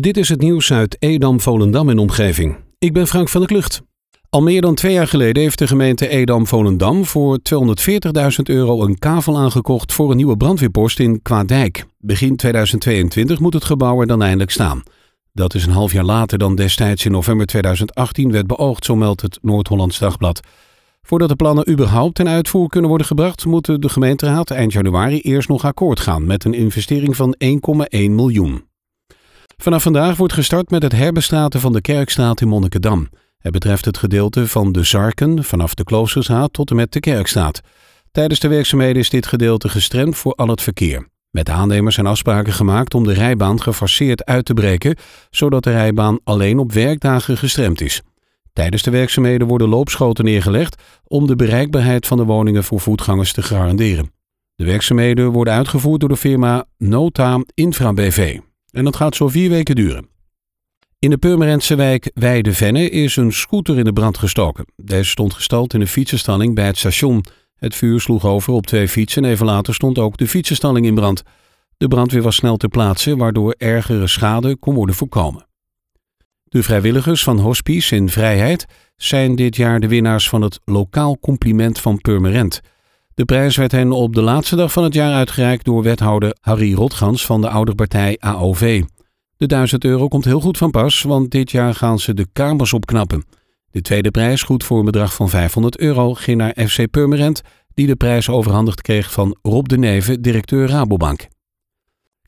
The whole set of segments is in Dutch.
Dit is het nieuws uit Edam, Volendam en omgeving. Ik ben Frank van der Klucht. Al meer dan twee jaar geleden heeft de gemeente Edam-Volendam voor 240.000 euro een kavel aangekocht voor een nieuwe brandweerpost in Kwaadijk. Begin 2022 moet het gebouw er dan eindelijk staan. Dat is een half jaar later dan destijds in november 2018 werd beoogd, zo meldt het Noord-Hollands Dagblad. Voordat de plannen überhaupt ten uitvoer kunnen worden gebracht, moet de gemeenteraad eind januari eerst nog akkoord gaan met een investering van 1,1 miljoen. Vanaf vandaag wordt gestart met het herbestraten van de Kerkstraat in Monnikendam. Het betreft het gedeelte van de Zarken vanaf de Kloosterstraat tot en met de Kerkstraat. Tijdens de werkzaamheden is dit gedeelte gestremd voor al het verkeer. Met aannemers zijn afspraken gemaakt om de rijbaan gefaseerd uit te breken, zodat de rijbaan alleen op werkdagen gestremd is. Tijdens de werkzaamheden worden loopschoten neergelegd om de bereikbaarheid van de woningen voor voetgangers te garanderen. De werkzaamheden worden uitgevoerd door de firma Nota Infra BV. En dat gaat zo vier weken duren. In de Purmerendse wijk Weide-Venne is een scooter in de brand gestoken. Deze stond gestald in een fietsenstalling bij het station. Het vuur sloeg over op twee fietsen en even later stond ook de fietsenstalling in brand. De brandweer was snel ter plaatse, waardoor ergere schade kon worden voorkomen. De vrijwilligers van Hospice in Vrijheid zijn dit jaar de winnaars van het Lokaal Compliment van Purmerend. De prijs werd hen op de laatste dag van het jaar uitgereikt door wethouder Harry Rotgans van de ouderpartij AOV. De 1000 euro komt heel goed van pas, want dit jaar gaan ze de kamers opknappen. De tweede prijs, goed voor een bedrag van 500 euro, ging naar FC Purmerend, die de prijs overhandigd kreeg van Rob de Neve, directeur Rabobank.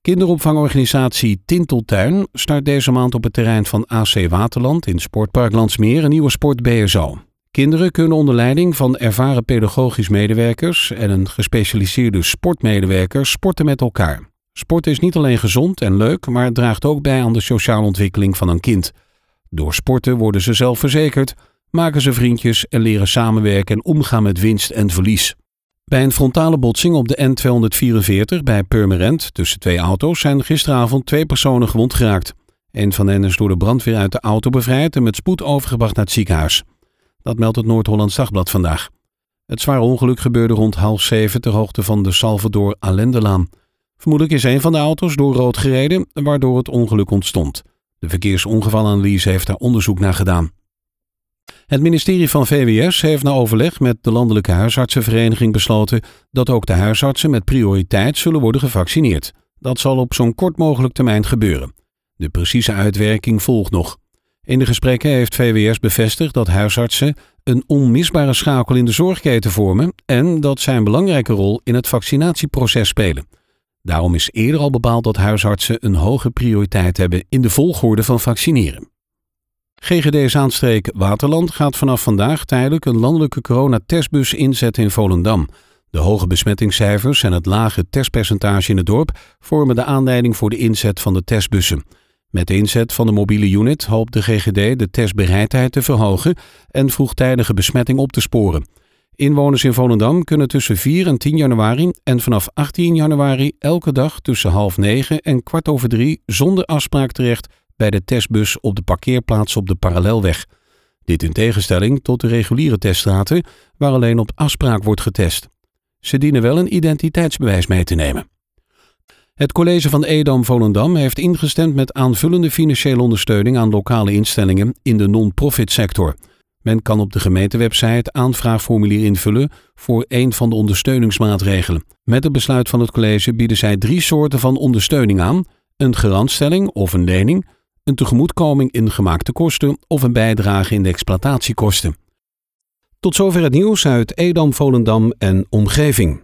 Kinderopvangorganisatie Tinteltuin start deze maand op het terrein van AC Waterland in Sportpark Landsmeer een nieuwe sport BSO. Kinderen kunnen onder leiding van ervaren pedagogisch medewerkers en een gespecialiseerde sportmedewerker sporten met elkaar. Sport is niet alleen gezond en leuk, maar draagt ook bij aan de sociale ontwikkeling van een kind. Door sporten worden ze zelfverzekerd, maken ze vriendjes en leren samenwerken en omgaan met winst en verlies. Bij een frontale botsing op de N244 bij Purmerend tussen twee auto's zijn gisteravond twee personen gewond geraakt. Een van hen is door de brandweer uit de auto bevrijd en met spoed overgebracht naar het ziekenhuis. Dat meldt het Noord-Hollands Dagblad vandaag. Het zware ongeluk gebeurde rond half zeven ter hoogte van de Salvador Allendelaan. Vermoedelijk is een van de auto's door rood gereden, waardoor het ongeluk ontstond. De verkeersongevalanalyse heeft daar onderzoek naar gedaan. Het ministerie van VWS heeft na overleg met de Landelijke Huisartsenvereniging besloten dat ook de huisartsen met prioriteit zullen worden gevaccineerd. Dat zal op zo'n kort mogelijk termijn gebeuren. De precieze uitwerking volgt nog. In de gesprekken heeft VWS bevestigd dat huisartsen een onmisbare schakel in de zorgketen vormen en dat zij een belangrijke rol in het vaccinatieproces spelen. Daarom is eerder al bepaald dat huisartsen een hoge prioriteit hebben in de volgorde van vaccineren. GGD Zaanstreek Waterland gaat vanaf vandaag tijdelijk een landelijke coronatestbus inzetten in Volendam. De hoge besmettingscijfers en het lage testpercentage in het dorp vormen de aanleiding voor de inzet van de testbussen. Met inzet van de mobiele unit hoopt de GGD de testbereidheid te verhogen en vroegtijdige besmetting op te sporen. Inwoners in Volendam kunnen tussen 4 en 10 januari en vanaf 18 januari elke dag tussen half negen en kwart over drie zonder afspraak terecht bij de testbus op de parkeerplaats op de parallelweg. Dit in tegenstelling tot de reguliere teststraten waar alleen op afspraak wordt getest. Ze dienen wel een identiteitsbewijs mee te nemen. Het college van Edam-Volendam heeft ingestemd met aanvullende financiële ondersteuning aan lokale instellingen in de non-profit sector. Men kan op de gemeentewebsite aanvraagformulier invullen voor een van de ondersteuningsmaatregelen. Met het besluit van het college bieden zij drie soorten van ondersteuning aan: een garantstelling of een lening, een tegemoetkoming in gemaakte kosten of een bijdrage in de exploitatiekosten. Tot zover het nieuws uit Edam, Volendam en omgeving.